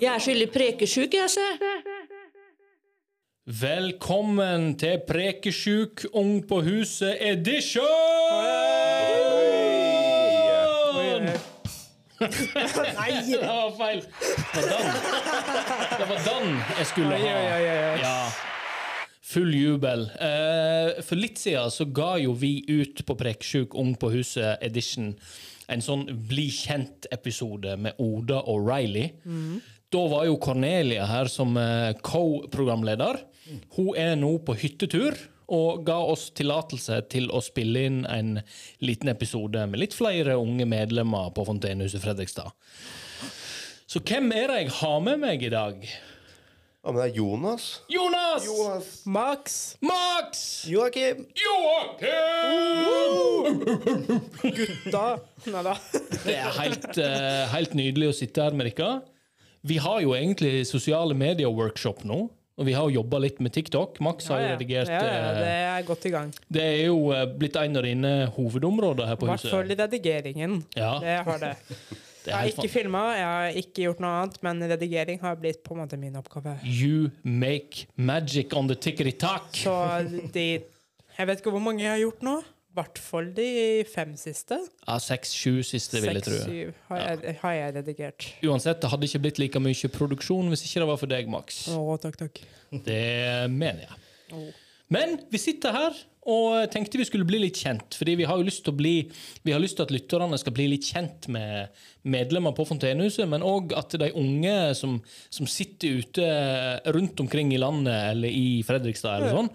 Jeg er skyldig prekesjuk, jeg, ser. Velkommen til Prekesjuk ung på huset edition! Nei! det var feil. Det var Dan. det var Dan jeg skulle ha. Ja. Full jubel. Eh, for litt siden så ga jo vi ut på Prekesjuk ung på huset edition en sånn Bli kjent-episode med Oda og Riley. Da var jo Cornelia her som eh, co-programleder. Hun er nå på hyttetur og ga oss tillatelse til å spille inn en liten episode med litt flere unge medlemmer på Fontenehuset Fredrikstad. Så hvem er det jeg har med meg i dag? Ja, men det er Jonas. Jonas! Jonas. Max. Max! Joakim. Joakim! Gutta. Nei da. Det er helt, eh, helt nydelig å sitte her med dere. Vi har jo egentlig sosiale medier-workshop nå. Og vi har jo jobba litt med TikTok. Max har jo redigert ja, ja, eh, det er godt i gang. Det er jo eh, blitt en av dine hovedområder her I på hvert fall i redigeringen. Ja. Det har det. Det Jeg har ikke filma, jeg har ikke gjort noe annet, men redigering har blitt på en måte min oppgave. You make magic on the tickety-tack. Så de Jeg vet ikke hvor mange jeg har gjort nå. Hvert fall de fem siste. Ja, Seks-sju siste, vil jeg tro. syv har, ja. har jeg redigert. Uansett, det hadde ikke blitt like mye produksjon hvis ikke det var for deg, Max. Å, takk, takk. Det mener jeg. Å. Men vi sitter her og tenkte vi skulle bli litt kjent. Fordi vi har jo lyst til bli Vi har lyst til at lytterne skal bli litt kjent med medlemmer på Fontenehuset, men òg at de unge som, som sitter ute rundt omkring i landet eller i Fredrikstad eller sånn,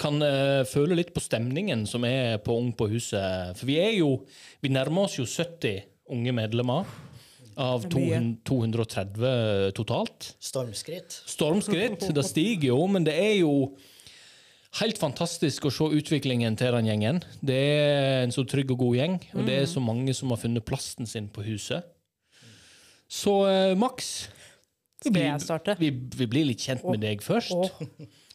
kan uh, føle litt på stemningen som er på Ung på huset. For vi er jo Vi nærmer oss jo 70 unge medlemmer. Av Det er mye. 200, 230 totalt. Stormskritt. Stormskritt, det stiger jo, men det er jo helt fantastisk å se utviklingen til den gjengen. Det er en så trygg og god gjeng, og det er så mange som har funnet plassen sin på huset. Så eh, Max, vi, vi, vi blir litt kjent med deg først.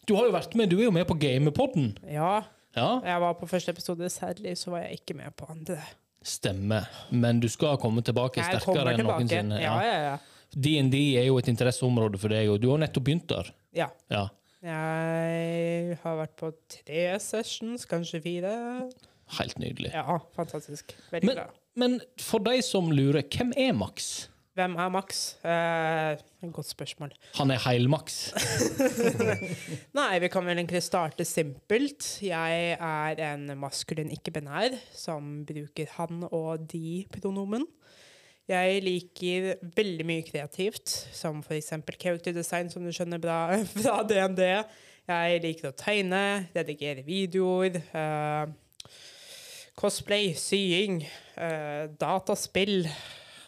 Du har jo vært med, du er jo med på Gamerpodden. ja. Ja, Jeg var på første episode, særlig så var jeg ikke med på andre. stemmer. Men du skal komme tilbake Jeg sterkere enn tilbake. noensinne. Ja, ja, ja. D&D er jo et interesseområde for deg, og du har nettopp begynt der. ja. Ja, Jeg har vært på tre sessions, kanskje fire. Helt nydelig. Ja, fantastisk. Veldig Men, bra. men for de som lurer, hvem er Max? Hvem er Max? Eh, godt spørsmål. Han er heil-Max. Nei, vi kan vel egentlig starte simpelt. Jeg er en maskulin ikke-benær som bruker han og de-pronomen. Jeg liker veldig mye kreativt, som f.eks. character design, som du skjønner bra fra DND. Jeg liker å tegne, redigere videoer, eh, cosplay, sying, eh, dataspill.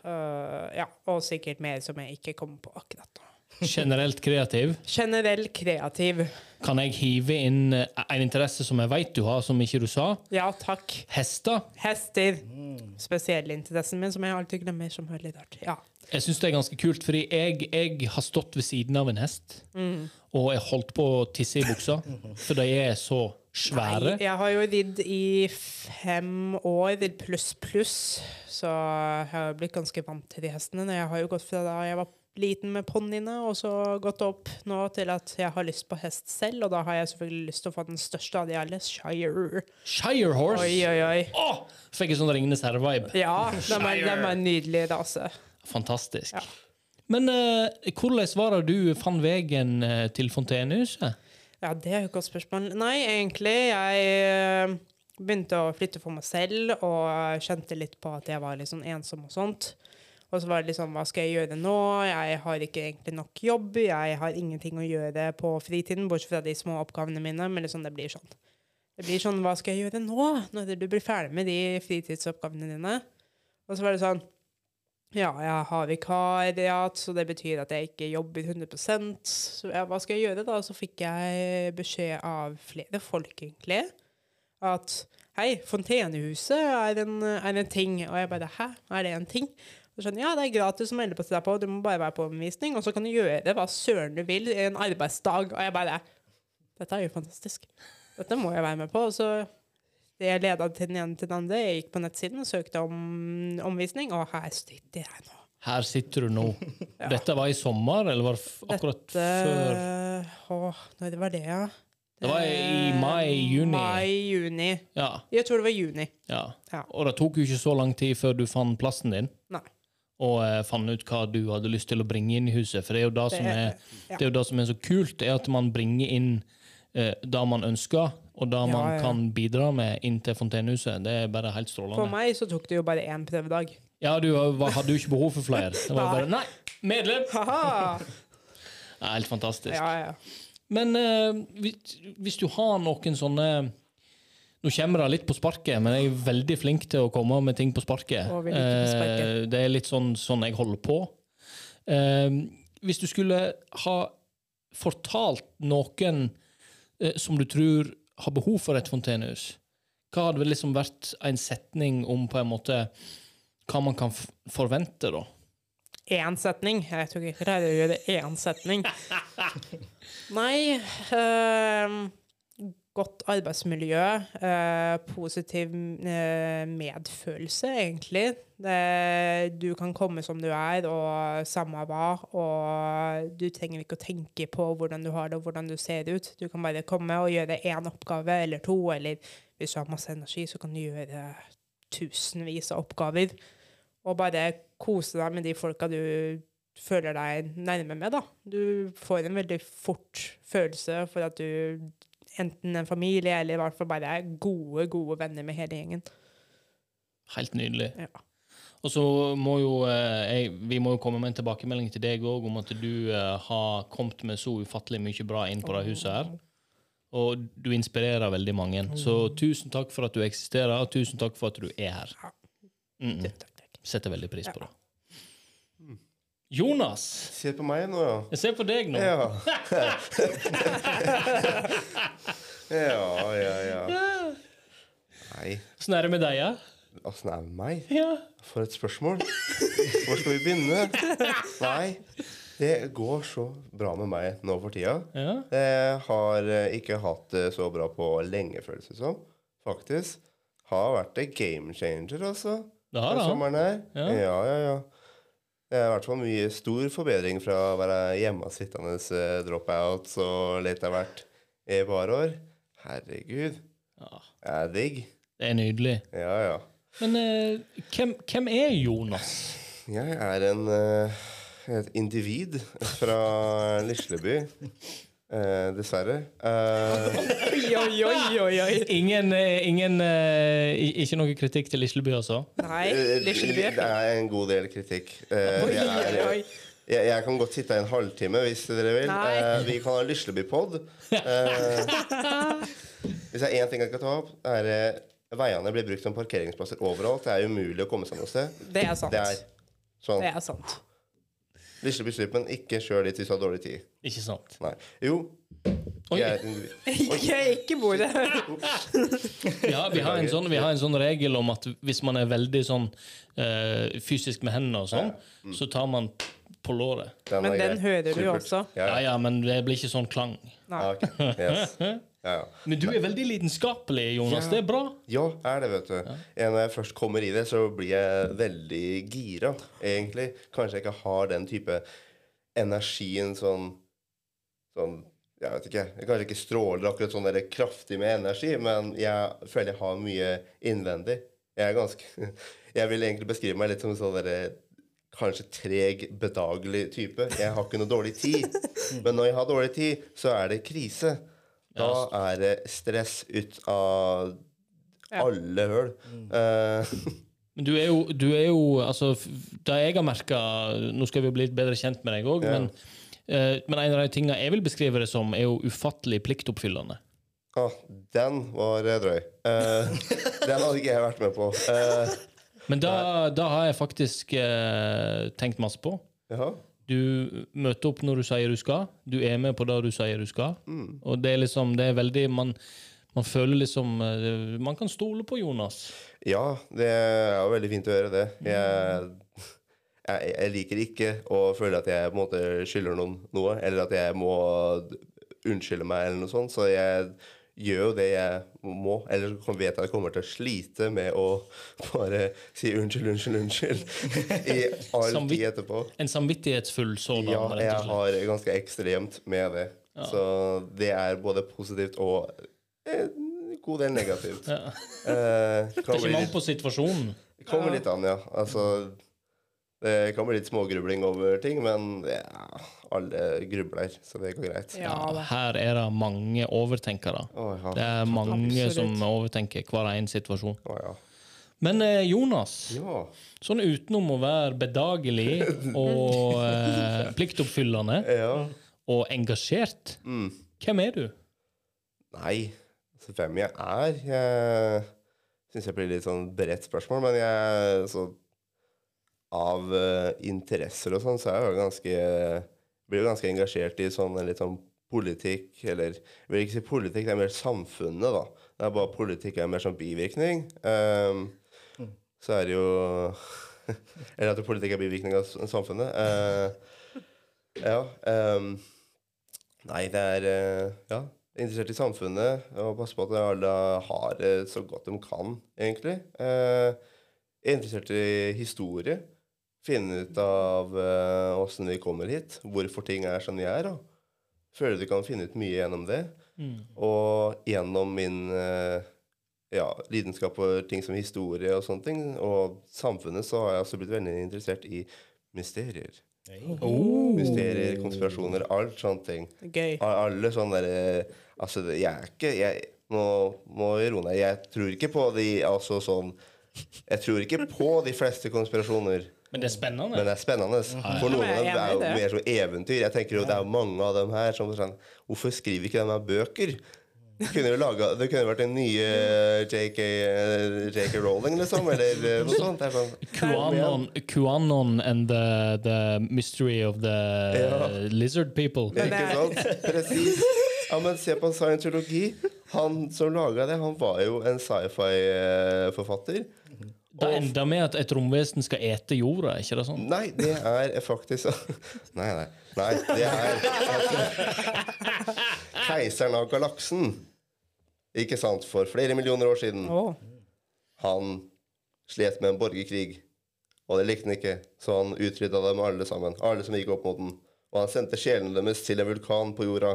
Eh, ja, og sikkert mer som jeg ikke kommer på akkurat nå. Generelt kreativ. Generelt kreativ. Kan jeg hive inn eh, en interesse som jeg vet du har, som ikke du sa? Ja, takk. Hester. Hester. Interessen min, som jeg alltid glemmer, som hører litt. Ja. Jeg syns det er ganske kult, fordi jeg, jeg har stått ved siden av en hest, og jeg holdt på å tisse i buksa, for de er så svære. Jeg har jo ridd i fem år, ridd pluss pluss, så jeg har blitt ganske vant til de hestene. Jeg har jo gått fra da jeg var liten med ponniene, og så gått opp nå til at jeg har lyst på hest selv, og da har jeg selvfølgelig lyst til å få den største av de alle, Shire. Shire horse! Oi, oi, oi. Oh, fikk en sånn Ringenes herre-vibe. Ja, de er, de er en nydelig rase. Fantastisk. Ja. Men uh, hvordan var det du fant veien eh, til Fontenehuset? Ja, det er jo et godt spørsmål. Nei, egentlig. Jeg eh, begynte å flytte for meg selv og kjente litt på at jeg var litt sånn ensom og sånt. Og så var det liksom, hva skal jeg gjøre nå? Jeg har ikke egentlig nok jobb. Jeg har ingenting å gjøre på fritiden, bortsett fra de små oppgavene mine. Men liksom, det blir sånn. Det blir sånn, hva skal jeg gjøre nå? Når du blir ferdig med de fritidsoppgavene dine. Og så var det sånn, ja, jeg har vikariat, så det betyr at jeg ikke jobber 100 Så ja, hva skal jeg gjøre da? Så fikk jeg beskjed av flere folk, egentlig, at hei, Fontenehuset er en, er en ting. Og jeg bare hæ, er det en ting? Og sånn, ja, det er gratis å melde på deg på, du må bare være på omvisning, og så kan du gjøre hva søren du vil i en arbeidsdag. Og jeg bare dette er jo fantastisk. Dette må jeg være med på. Og så det leda til den ene til den andre. Jeg gikk på nettsiden og søkte om omvisning, og her sitter jeg nå. Her sitter du nå. Dette var i sommer, eller var det akkurat akkurat før? Dette Åh, når var det, ja? Det var i mai-juni. Mai-juni. Ja, Jeg tror det var juni. ja. Ja. Og det tok jo ikke så lang tid før du fant plassen din, Nei. og eh, fant ut hva du hadde lyst til å bringe inn i huset. For det er jo det, som, er, ja. det er jo det som er så kult, er at man bringer inn eh, det man ønsker, og det man Ja, ja. kan bidra med inn til Fontenehuset. Det er bare helt strålende. For meg så tok det jo bare én prøvedag. Ja, du hadde jo ikke behov for flere. Det var bare Nei, medlem! Det er helt fantastisk. Ja, ja. Men eh, hvis, hvis du har noen sånne Nå kommer det litt på sparket, men jeg er veldig flink til å komme med ting på sparket. Å, på sparket. Eh, det er litt sånn, sånn jeg holder på. Eh, hvis du skulle ha fortalt noen eh, som du tror har behov for et fontenehus, hva hadde liksom vært en setning om på en måte hva man kan forvente, da? Én setning. Jeg tror ikke jeg klarer å gjøre én setning. Nei ehm, Godt arbeidsmiljø. eh, positiv eh, medfølelse, egentlig. Det, du kan komme som du er, og samme hva. Og du trenger ikke å tenke på hvordan du har det og hvordan du ser ut. Du kan bare komme og gjøre én oppgave eller to, eller hvis du har masse energi, så kan du gjøre tusenvis av oppgaver. Og bare kose deg med de folka du føler deg nærme med, da. Du får en veldig fort følelse for at du enten en familie eller i hvert fall bare gode, gode venner med hele gjengen. Helt nydelig. Ja. Og så må jo eh, jeg, vi må jo komme med en tilbakemelding til deg òg om at du eh, har kommet med så ufattelig mye bra inn på det huset her. Og du inspirerer veldig mange. Så tusen takk for at du eksisterer, og tusen takk for at du er her. Mm -mm. Setter veldig pris på det. Jonas, Se på meg nå, ja. jeg ser på deg nå. Ja. ja, ja, ja. Nei, Åssen er det med deg, ja? åssen er det med meg? ja? For et spørsmål. Hvor skal vi begynne? Nei, det går så bra med meg nå for tida. Ja? Jeg har eh, ikke hatt det så bra på lenge, føles det som. Faktisk. Har vært en game changer, altså. Det har det. sommeren her. Ja. Ja, ja, ja. Det er i hvert fall mye stor forbedring fra å være hjemmesittende dropouts og litt av hvert i et par år. Herregud. Ja. Det er digg. Det er nydelig. Ja, ja. Men eh, hvem, hvem er Jonas? Jeg er en, eh, et individ fra Lisleby. Eh, dessverre. Eh, Oi, oi, oi, oi, oi. Ingen, eh, ingen eh, Ikke noe kritikk til Lisleby, altså? Nei, eh, Lisleby. det er en god del kritikk. Eh, Oi, jeg, oi, er, jeg, jeg kan godt sitte her en halvtime hvis dere vil. Eh, vi kan ha Lisleby-pod. Eh, hvis det er én ting jeg skal ta opp, er eh, veiene blir brukt som parkeringsplasser overalt. Det er umulig å komme seg noe sted. Det er sant. Det er sånn. Det er sant. Lisleby-slippen, ikke kjør dit hvis du har dårlig tid. Ikke sant? Nei. Jo. Oi. Jeg er et individ. Ikke, ikke bordet. Ja, vi har, en sånn, vi har en sånn regel om at hvis man er veldig sånn uh, fysisk med hendene og sånn, så tar man på låret. Den Men den hører du jo også. Ja, Ja, ja. ja, men det blir ikke sånn klang. Nei. Ja, ok. Yes. Ja. Men du er veldig lidenskapelig, Jonas. Ja. Det er bra. Ja, er det, vet du. Ja. Når jeg først kommer i det, så blir jeg veldig gira, egentlig. Kanskje jeg ikke har den type energien sånn Sånn Jeg vet ikke. Jeg kanskje ikke stråler akkurat sånn der kraftig med energi, men jeg føler jeg har mye innvendig. Jeg er ganske Jeg vil egentlig beskrive meg litt som sånn derre Kanskje treg, bedagelig type. Jeg har ikke noe dårlig tid. Men når jeg har dårlig tid, så er det krise. Da er det stress ut av alle høl. Eh, Men du er jo, du er jo altså, Det jeg har merka Nå skal vi jo bli litt bedre kjent med deg òg, Ja. men, uh, men en av de tingene jeg vil beskrive det som, er jo ufattelig pliktoppfyllende. ah, den var eh, drøy. Uh, den hadde ikke jeg vært med på. Uh, Men da, da har jeg faktisk tenkt masse på. jaha. Du møter opp når du sier du skal. Du er med på det du sier du skal. Og det er liksom, det er veldig Man, man føler liksom eh, Man kan stole på Jonas. Ja, det er jo veldig fint å høre det. Jeg, jeg, jeg liker ikke å føle at jeg på en måte skylder noen noe, eller at jeg må unnskylde meg, eller noe sånt. Så jeg gjør jo det jeg må. Eller vet jeg at jeg kommer til å slite med å bare si unnskyld, unnskyld, unnskyld i all Samvitt- tid etterpå. En samvittighetsfull sådan, Ja, jeg har ganske ekstremt med det. Så det er både positivt og en god del negativt. Ja. Eh, Det er ikke kommer på situasjonen. kommer litt an, ja. Altså Det kan bli litt smågrubling over ting, men ja, alle grubler, så det går greit. Ja. Her er det mange overtenkere. Oh, ja. Det er mange Absolutt. som overtenker hver en situasjon. Oh, ja. Men eh, Jonas, ja. sånn utenom å være bedagelig og eh, pliktoppfyllende Ja. og engasjert, Mm. hvem er du? Nei, altså hvem jeg er Jeg syns jeg blir litt sånn bredt spørsmål, men jeg så, Av uh, interesser og sånn, så er jeg jo ganske Blir jo ganske engasjert i sånn litt sånn politikk, eller Jeg vil ikke si politikk, det er mer samfunnet, da. Det er bare politikk er mer sånn bivirkning. Ehm, så er det jo Eller at politikk er bivirkning av samfunnet. Uh, ja. Um, Nei, det er uh, Ja, interessert i samfunnet og passe på at alle har det så godt de kan, egentlig. Uh, er interessert i historie. Finne ut av åssen vi kommer hit. Hvorfor ting er som de er. Da. Føler du kan finne ut mye gjennom det. Og gjennom min uh, ja, lidenskap for ting som historie og sånne ting, og samfunnet, så har jeg også blitt veldig interessert i mysterier. Mysterier, konspirasjoner, alt sånne ting. Gøy. Alle sånne derre Altså, jeg er ikke jeg, Nå må vi roe ned. Jeg tror ikke på de altså sånn Jeg tror ikke på de fleste konspirasjoner, Men det er spennende. men det er spennende. For noen av dem er jo mer som eventyr. Jeg tenker jo Det er jo mange av dem her som sånn Hvorfor skriver ikke de her bøker? Det kunne jo laget, det kunne vært den ny eh, JK, eh, JK Rowling, liksom, eller eh, noe sånt. Sånn, QAnon, QAnon and the, the mystery of the Ja. lizard people. Ikke sant? Presis. Ja, men se på scientologi. Han som laga det, han var jo en sci-fi-forfatter. Det ender med at et romvesen skal ete jorda, ikke det sånn? Nei, det er faktisk Nei, nei. nei det er Keiseren av galaksen. Ikke sant? For flere millioner år siden. oh. Han slet med en borgerkrig, og det likte han ikke, så han utrydda dem alle sammen. Alle som gikk opp mot den. Og han sendte sjelene deres til en vulkan på jorda.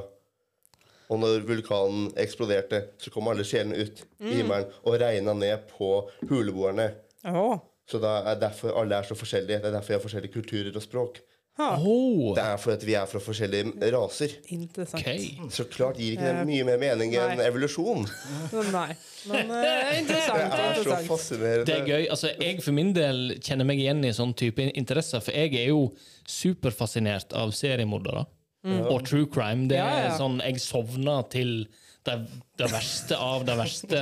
Og når vulkanen eksploderte, så kom alle sjelene ut i himmelen og regna ned på huleboerne. Å. Så da er derfor alle er så forskjellige. Det er derfor vi har forskjellige kulturer og språk. Oh, Det er fordi vi er fra forskjellige raser. Interessant. ok. Så klart gir ikke det mye mer mening enn evolusjon. Nei. Men eh, Det interessant. er så fascinerende. Det er gøy. Altså, jeg for min del kjenner meg igjen i sånn type interesser, for jeg er jo superfascinert av seriemordere. Og true crime. Det er ja. sånn Jeg sovner til det, det verste av det verste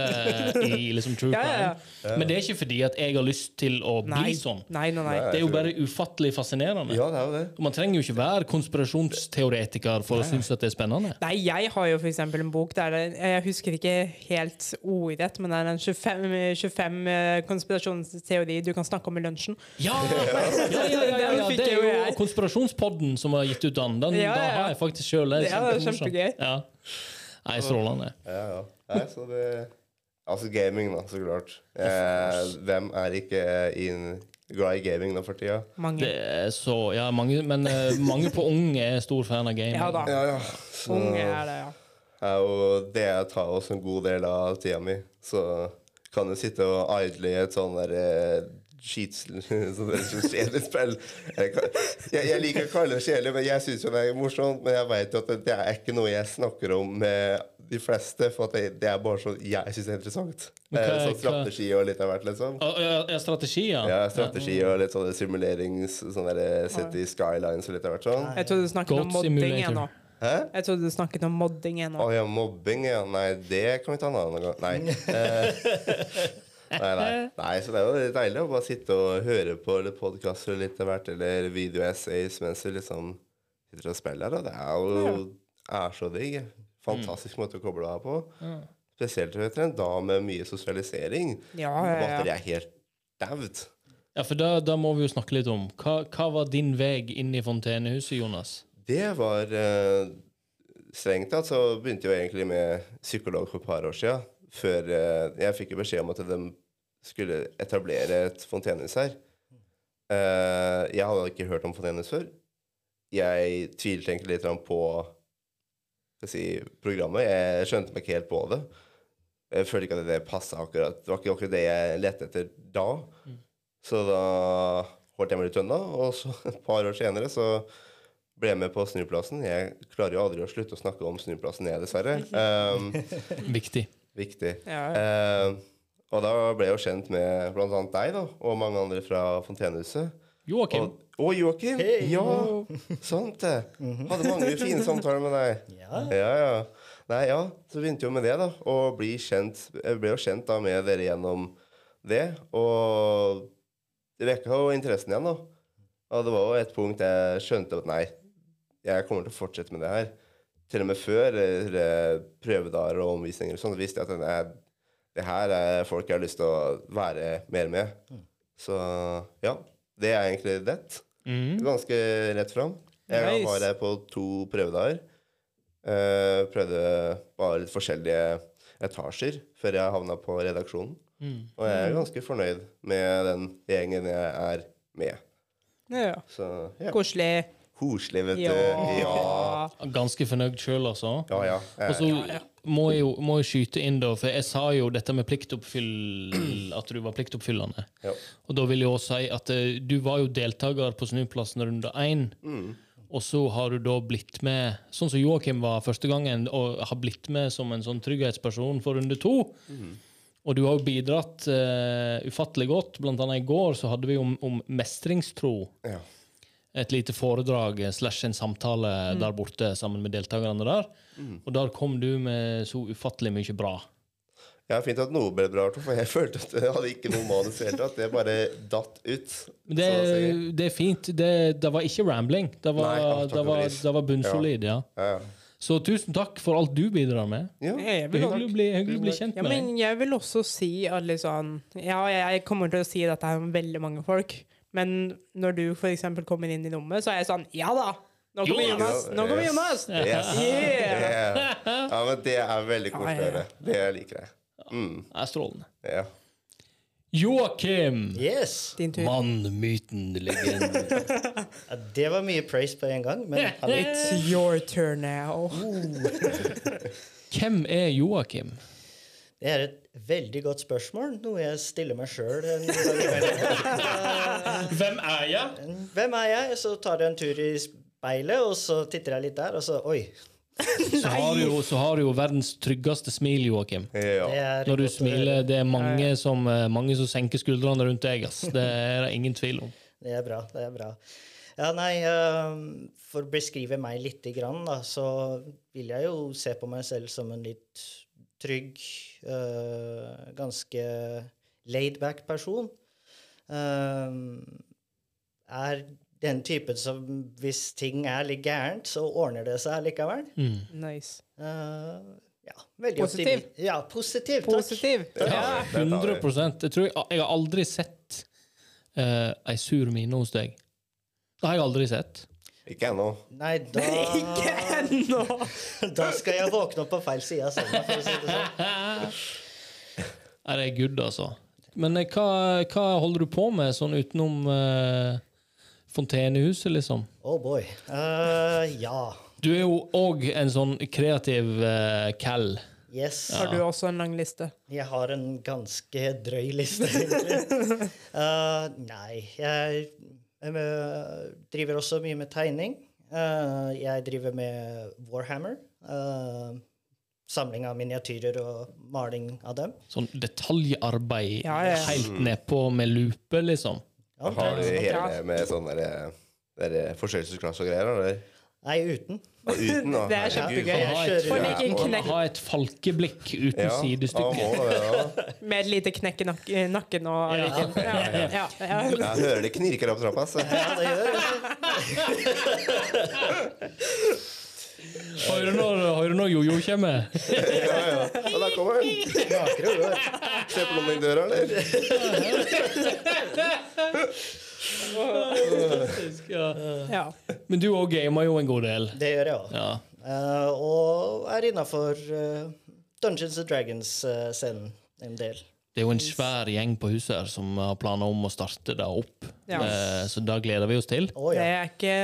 i liksom true Ja, ja, ja. crime. Men det er ikke fordi at jeg har lyst til å bli Nei. sånn. Nei, nei, nei. Det er jo bare ufattelig fascinerende. Ja, det er jo det. Og Man trenger jo ikke være konspirasjonsteoretiker for å synes at det er spennende. Nei, jeg har jo eksempel en bok der det, Jeg husker ikke helt ordrett, men det er en 25, 25 eh, konspirasjonsteori du kan snakke om i lunsjen. Ja! ja, ja, ja, ja, ja, Den Det er jo jo. Konspirasjonspodden som har gitt ut den. Den Ja, da ja. har jeg faktisk sjøl lest. Ja, det er kjempegøy. Ja. Nei, strålende. Ja, ja. Nei, så det Altså gaming, da, så klart. Eh, hvem er ikke in, glad i gaming nå for tida? Mange. Det er så Ja, mange, men uh, mange på Ung er stor fan av gaming. Ja da. Ja, ja. Så Unge er det, ja. er jo det jeg tar også en god del av tida mi. Så kan du sitte og idle i et sånn derre Skits, sånn der så kjedelig spill. Jeg, jeg, liker å kalle det kjedelig, men jeg syns jo det er morsomt. Men jeg veit jo at det, det er ikke noe jeg snakker om med de fleste, for at det, det er bare så jeg syns det er interessant. Okay, Eh, sånn strategi og litt av hvert, liksom. Ja, strategi, ja. Ja, strategi og litt sånne simulerings Sånn der City skylines og litt av hvert sånn. Jeg trodde du snakket om modding ennå. Hæ? Jeg trodde du snakket om modding Å ennå. ja, mobbing, ja. Nei, det kan vi ta en annen gang. Nei. Nei, nei. nei, så det er jo litt deilig å bare sitte og høre på Eller podkaster litt av hvert, eller videoessays mens du liksom sitter og spiller. Og det er jo er så digg. Fantastisk måte å koble av på. Spesielt etter en dag med mye sosialisering. Ja, ja, ja. Batteriet er helt daud. Ja, for da, da må vi jo snakke litt om Hva, hva var din vei inn i fontenehuset, Jonas? Det var eh, strengt tatt så begynte jeg egentlig med psykolog for et par år siden. Før eh, Jeg fikk jo beskjed om at de skulle etablere et fontenis her. Uh, jeg hadde ikke hørt om fontenis før. Jeg tvilte egentlig litt på jeg si, programmet. Jeg skjønte meg ikke helt på det. Jeg følte ikke at det passa akkurat. Det var ikke akkurat det jeg lette etter da. Så da holdt jeg meg litt unna, og så et par år senere så ble jeg med på Snuplassen. Jeg klarer jo aldri å slutte å snakke om Snuplassen, jeg, dessverre. Um, Viktig. viktig. Ja. Eh, og da ble jeg jo kjent med annet deg da, og mange andre fra Fontenehuset. Joakim. Og, og Joakim! Hey. Ja, sant det. Hadde mange fine samtaler med deg. Ja. Ja, ja. Nei, ja, så begynte jo med det, da. Og bli kjent, jeg ble jo kjent da med dere gjennom det. Og det vekka jo interessen igjen, da. Og det var jo et punkt jeg skjønte at nei, jeg kommer til å fortsette med det her. Til og med før eh, prøvedager og omvisninger og sånn, visste jeg at jeg er- det her er folk jeg har lyst til å være mer med. Så ja, det er egentlig det. Mm. Ganske rett fram. Jeg var der på to prøvedager. Uh, prøvde bare litt forskjellige etasjer før jeg havna på redaksjonen. Mm. Og jeg er ganske fornøyd med den gjengen jeg er med. ja. Så ja. Koselig. Koselig, vet du. Ja. Ja, Ganske fornøyd sjøl, altså. ja. ja. Og så Eh, må jeg jo må jeg skyte inn, da, for jeg sa jo dette med pliktoppfyll At du var pliktoppfyllende. Ja. Og da vil jeg også si at eh, du var jo deltaker på Snuplassen runde én. Mm. Og så har du da blitt med, sånn som Joakim var første gangen, og har blitt med som en sånn trygghetsperson for runde to. Mm. Og du har jo bidratt uh, ufattelig godt. Blant annet i går så hadde vi om, om mestringstro. ja. Et lite foredrag slash en samtale der borte sammen med deltakerne der. Og der kom du med så ufattelig mye bra. Ja, Fint at noe ble bra, for jeg følte at jeg hadde ikke noe manus i det hele tatt. Det bare datt ut. Men Det, si. det er fint. Det, det var ikke rambling. Det var, Nei, ja, det var, det var bunnsolid, ja. Ja, ja. Så tusen takk for alt du bidrar med. ja. Det er hyggelig å bli, hyggelig å bli kjent ja, med deg. men jeg vil også si at liksom Ja, jeg kommer til å si at det er veldig mange folk, men når du eksempel kommer inn i rommet, så er jeg sånn Ja da! Nå kommer Jonas! Nå kommer Jonas! Yes. Yeah! Yeah. Ja, men det er veldig koselig å høre. Det liker jeg. Mm, Det er strålende. ja. Joakim! Yes! Mann, myten, legenden. Ja, det var mye praise på en gang, men It's your turn now. Hvem er Joakim? Det er et veldig godt spørsmål, noe jeg stiller meg sjøl. Hvem er jeg? Hvem er jeg? Så tar jeg en tur i speilet, og så titter jeg litt der, og så Oi. Så har du jo, så har du jo verdens tryggeste smil, Joakim. ja. Når du smiler, det er mange som, eh, mange som senker skuldrene rundt deg. Ass. Det er det ingen tvil om. Det er bra. det er bra. Ja, nei, ehm, For å beskrive meg lite grann, da, så vil jeg jo se på meg selv som en litt trygg, øh, ganske laid-back person. Ehm, er den typen som hvis ting er litt gærent, så ordner det seg likevel. Nice. Uh, ja, veldig Positiv. optimi- Ja, positiv. Takk. Positiv. Ja. 100% Jeg tror jeg, jeg har aldri sett uh, ei sur mine hos deg. Det har jeg aldri sett. Ikke ennå. Nei, da Ikke ennå! Da skal jeg våkne opp på feil side av senga, for å si det sånn. Er det good, altså? Men eh, hva, hva holder du på med sånn utenom uh, fontenehuset, liksom? Oh boy. Uh, ja. Du er jo òg en sånn kreativ uh, cal. Yes. Har du også en lang liste? Jeg har en ganske drøy liste, egentlig. uh, nei, jeg eh, driver også mye med tegning. Eh, jeg driver med Warhammer. eh, samling av miniatyrer og maling av dem. Sånn detaljarbeid Ja, ja. helt nedpå med lupe, liksom. Ja, Har du hele med sånn derre der forstørrelsesglass og greier? Eller? Nei, uten. Og uten. Det er kjempegøy. Ha ha- ha et falkeblikk uten Ja, sidestykke. Ja, ja. med et lite knekk i nak nakken og Ja. ryggen. Ja, ja, ja. Jeg hører det knirker opp trappa. Så. Ja, det gjør det. Hører du når, hører du når Jojo kommer? Ja, ja. Og der kommer han. Knaker på går. Slipper noen i døra, eller? Ja. ja. Men du òg gamer jo en god del. Det gjør jeg òg. Ja. Uh, og er innafor Dungeons and Dragons-scenen en del. Det er jo en svær gjeng på huset her som har planer om å starte det opp. Ja. Eh, Så da gleder vi oss til. Å Det er ikke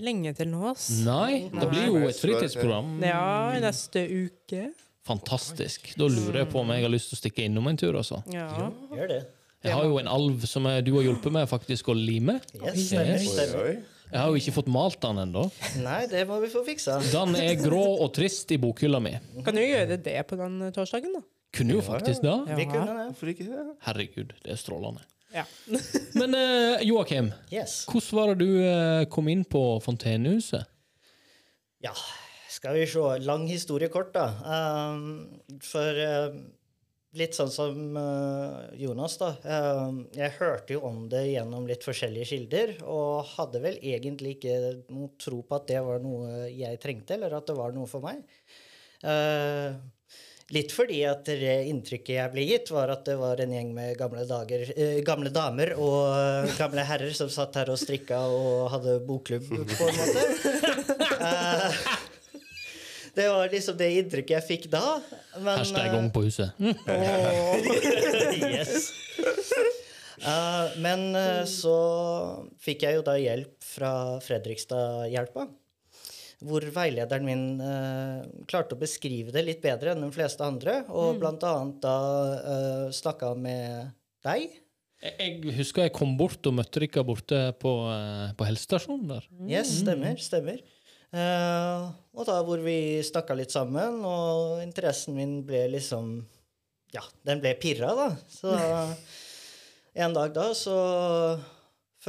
lenge til nå, ass. Nei, det blir jo et fritidsprogram. Ja, neste uke. Fantastisk. Da lurer jeg på om jeg har lyst til å stikke innom en tur, altså. Ja. Gjør det. Jeg har jo en alv som jeg, du har hjulpet meg faktisk å lime. Yes, stemmer, Yes. stemmer. Oi. Jeg har jo ikke fått malt den ennå. Nei, det må vi få fiksa. Den er grå og trist i bokhylla mi. Kan du gjøre det på den torsdagen, da? Kunne jo faktisk det. Vi kunne det. for ikke det? Herregud, det er strålende. Ja. Men eh, Joakim, Yes. hvordan var det du eh, kom inn på Fontenehuset? Ja, skal vi se. Lang historie kort, da. Um, for um, litt sånn som uh, Jonas, da. Um, jeg hørte jo om det gjennom litt forskjellige kilder, og hadde vel egentlig ikke noe tro på at det var noe jeg trengte, eller at det var noe for meg. Uh, Litt fordi at det inntrykket jeg ble gitt, var at det var en gjeng med gamle, dager, eh, gamle damer og eh, gamle herrer som satt her og strikka og hadde bokklubb, på en måte. Det var liksom det inntrykket jeg fikk da. Men, Hashtag ung på huset. yes. Uh, men uh, så fikk jeg jo da hjelp fra Fredrikstad-hjelpa. Hvor veilederen min uh, klarte å beskrive det litt bedre enn de fleste andre. Og blant annet da uh, snakka med deg. Jeg, husker jeg kom bort og møtte dere borte på, på helsestasjonen der. Yes, stemmer. stemmer. Eh, og da hvor vi snakka litt sammen, og interessen min ble liksom Ja, den ble pirra, da. Så en dag da så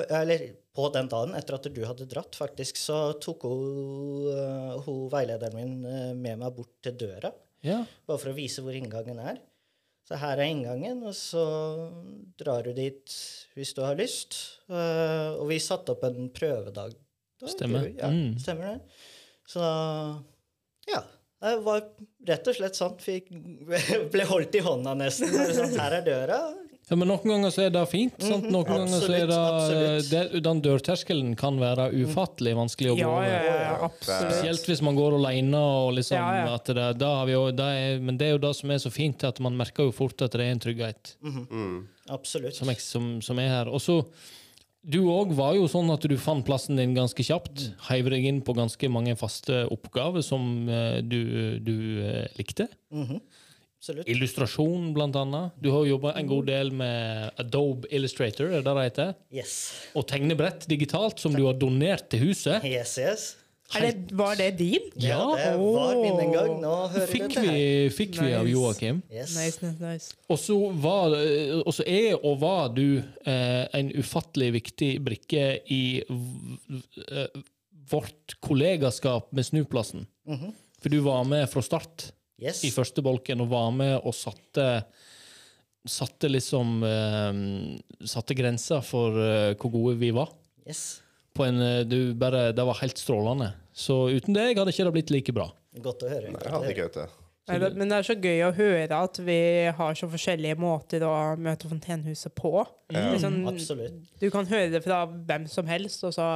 Eller på den dagen, etter at du hadde dratt, faktisk, så tok hun, eh, hun veilederen min eh, med meg bort til døra. Ja. Bare for å vise hvor inngangen er. Så her er inngangen, og så drar du dit hvis du har lyst. Eh, og vi satte opp en prøvedag. Stemmer. Ja, Mm. stemmer det. Så ja. Det var rett og slett sånn. Fikk, ble holdt i hånda nesten. Sånn, her er døra. Ja, men Noen ganger så er det fint. sant? Noen ganger så er det, Mhm. det Den dørterskelen kan være ufattelig vanskelig å gå Ja, ja, ja, absolutt. Spesielt hvis man går alene. Og liksom, Ja, ja. At det, da har vi jo, det er, men det er jo det som er så fint, at man merker jo fort at det er en trygghet Absolutt. som, som, som er her. Og så Du òg var jo sånn at du fant plassen din ganske kjapt. Heiv deg inn på ganske mange faste oppgaver som eh, du, du eh, likte. Absolutt. Illustrasjon, blant annet. Du har jobba en god del med Adobe Illustrator, er det det heter? Yes. Og tegnebrett digitalt, som du har donert til huset. Yes, yes. Er det, var det din? Ja, det var min en gang. Nå hører Fikk du det vi, her. fikk vi av. Joakim. Yes. Nice, nice, nice. Og så var og så er og var du eh, en ufattelig viktig brikke i v, v, eh, vårt kollegaskap med Snuplassen. For du var med fra start Yes. i første bolken og var med og satte Satte liksom eh, Satte grenser for eh, hvor gode vi var. yes. På en, eh, du bare, det var helt strålende. Så uten deg hadde ikke det blitt like bra. Godt å høre. Nei, jeg hadde ikke det. Nei, Men det er så gøy å høre at vi har så forskjellige måter å møte Fontenehuset på. Liksom, Absolutt. du kan høre det fra hvem som helst, og så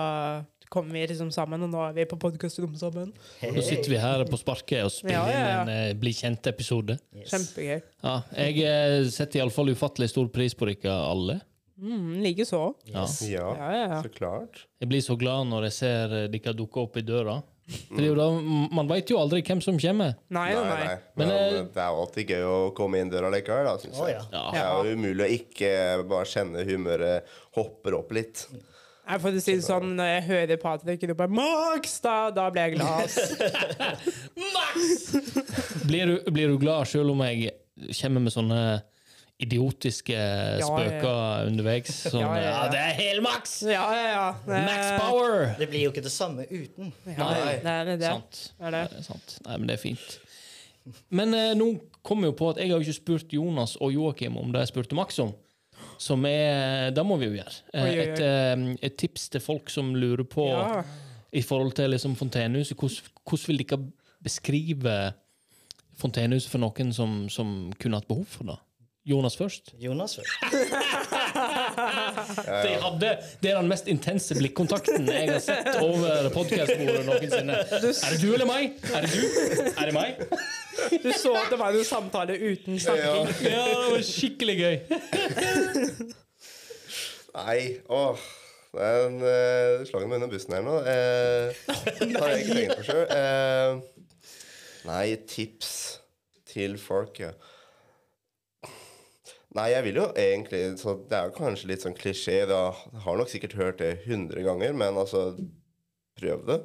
kommer vi liksom sammen, og nå er vi på podkastrom sammen. Nå sitter vi her på sparket og spiller Ja, ja, ja. inn en uh, Bli kjent-episode. Yes. Kjempegøy. Ja, jeg eh, setter iallfall ufattelig stor pris på dere alle. Mm, Likeså. Yes. Ja, Ja, ja, ja. så klart. Jeg blir så glad når jeg ser eh, dere dukke opp i døra. Da, Man veit jo aldri hvem som kommer. Nei, Nei, nei. Men, Men, eh, det er alltid gøy å komme inn døra likevel, da, syns Å jeg. ja. Ja. Det er jo umulig å ikke bare kjenne humøret hopper opp litt. Jeg får si det sånn, Når jeg hører Patrick rope 'Max', da, da blir jeg glad. Max! Blir du, blir du glad sjøl om jeg kommer med sånne idiotiske ja, spøker underveis? Ja, ja, ja, ja. det er helmaks! Ja, ja, ja. Det- Max power! Det blir jo ikke det samme uten. Ja, det er det. det. Sant. er det. Sant. Nei, men det er fint. Men eh, nå kommer jeg jo på at jeg har jo ikke spurt Jonas og Joakim om det jeg spurte Max om. Som er Det må vi jo gjøre. Eh, Oi, oi, oi. Et, eh, et tips til folk som lurer på Ja. i forhold til liksom Fontenehuset. Hvordan vil dere beskrive Fontenehuset for noen som, som kunne hatt behov for det? Jonas først. Jonas først. De hadde, det er den mest intense blikkontakten jeg har sett over podkastbordet noensinne. Er det du eller meg? Er det du? Er det meg? Du så at det var en samtale uten snakking. Ja, det var skikkelig gøy. Nei, åh. Det er en uh, slagen meg under bussen her nå. Uh, det har jeg ikke tenkt på sjøl. Uh, nei, tips til folk, ja. Nei, jeg vil jo egentlig så Det er kanskje litt sånn klisjé. Jeg har nok sikkert hørt det 100 ganger, men altså Prøv det.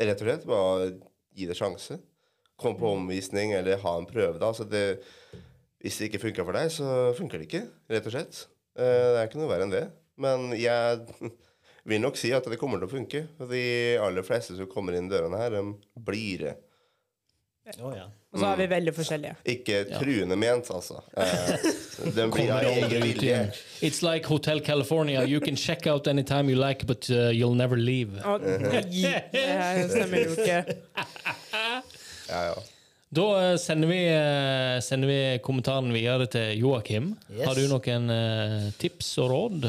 Rett og slett. Bare gi det sjanse. Kom på omvisning eller ha en prøve. da altså det, Hvis det ikke funker for deg, så funker det ikke. Rett og slett. Eh, det er ikke noe verre enn det. Men jeg vil nok si at det kommer til å funke. De aller fleste som kommer inn dørene her, de blir Å, ja. Og så er vi veldig forskjellige. Ikke truende ment, altså. Eh, den blir Kommer av egen vilje. It's like Hotel California. You can check out anytime you like, but uh, you'll never leave. Nei, det stemmer jo ikke. Ja, ja. Da eh, sender vi, eh, sender vi kommentaren videre til Joakim. Yes. Har du noen tips og råd?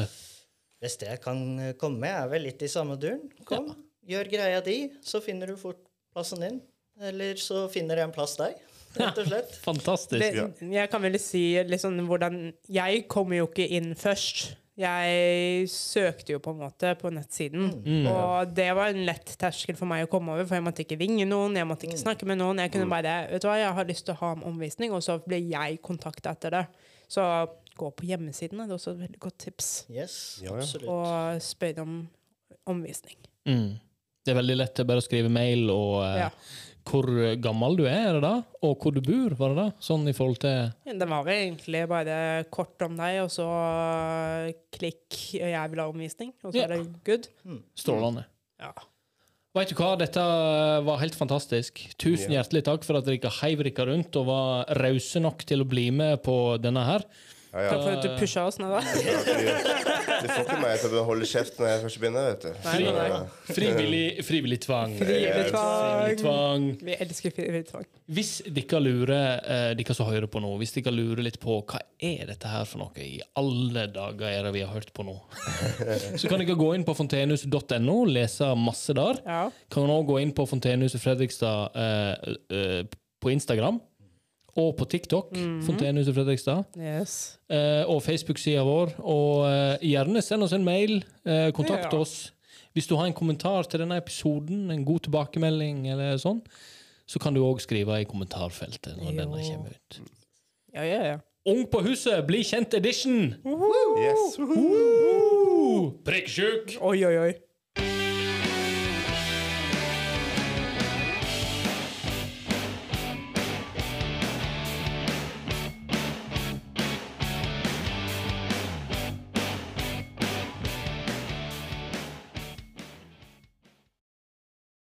Beste jeg kan komme med, er vel litt i samme duren. Kom, gjør greia di, så finner du fort plassen din. Eller så finner jeg en plass deg, rett og slett. Fantastisk. Det, jeg kan vel si liksom hvordan Jeg kommer jo ikke inn først. Jeg søkte jo på en måte på nettsiden, og det var en lett terskel for meg å komme over, for jeg måtte ikke ringe noen, jeg måtte ikke snakke med noen. Jeg kunne bare Vet du hva, jeg har lyst til å ha en omvisning, og så ble jeg kontakta etter det. Så gå på hjemmesiden, det er også et veldig godt tips. Yes, Ja, ja. Og spør om omvisning. Mm. Det er veldig lett å bare skrive mail og eh, Ja. Hvor gammel du er, er det da? Og hvor du bor, var det da? Sånn i forhold til Det var egentlig bare kort om deg, og så klikk og 'jeg vil ha omvisning', og så Ja. er det good. strålende. Ja. Vet du hva, dette var helt fantastisk. Tusen hjertelig takk for at dere heiv dere rundt og var rause nok til å bli med på denne her. Ja, ja. Takk for at du pusha oss ned, da. Du får ikke meg til å holde kjeft når jeg først begynner, vet du. Nei, nei. Frivillig, frivillig tvang. Frivillig tvang. tvang. Vi elsker frivillig tvang. Hvis dere lurer, eh, dere som hører på nå, hvis dere lurer litt på hva er dette her for noe i alle dager er det vi har hørt på nå, så kan dere gå inn på fontenehuset.no, lese masse der. Ja. Kan også gå inn på Fontenehuset Fredrikstad eh, eh, på Instagram. Og på TikTok. Fontenehuset Fredrikstad. Yes. Eh, og Facebook-sida vår. Og eh, gjerne send oss en mail. Eh, kontakt Ja. oss. Hvis du har en kommentar til denne episoden, en god tilbakemelding eller sånn, så kan du òg skrive i kommentarfeltet når Jo. denne kommer ut. Ja, ja, ja. Ung på huset, bli kjent edition! Yes. Prikkesjuk! Oi, oi, oi.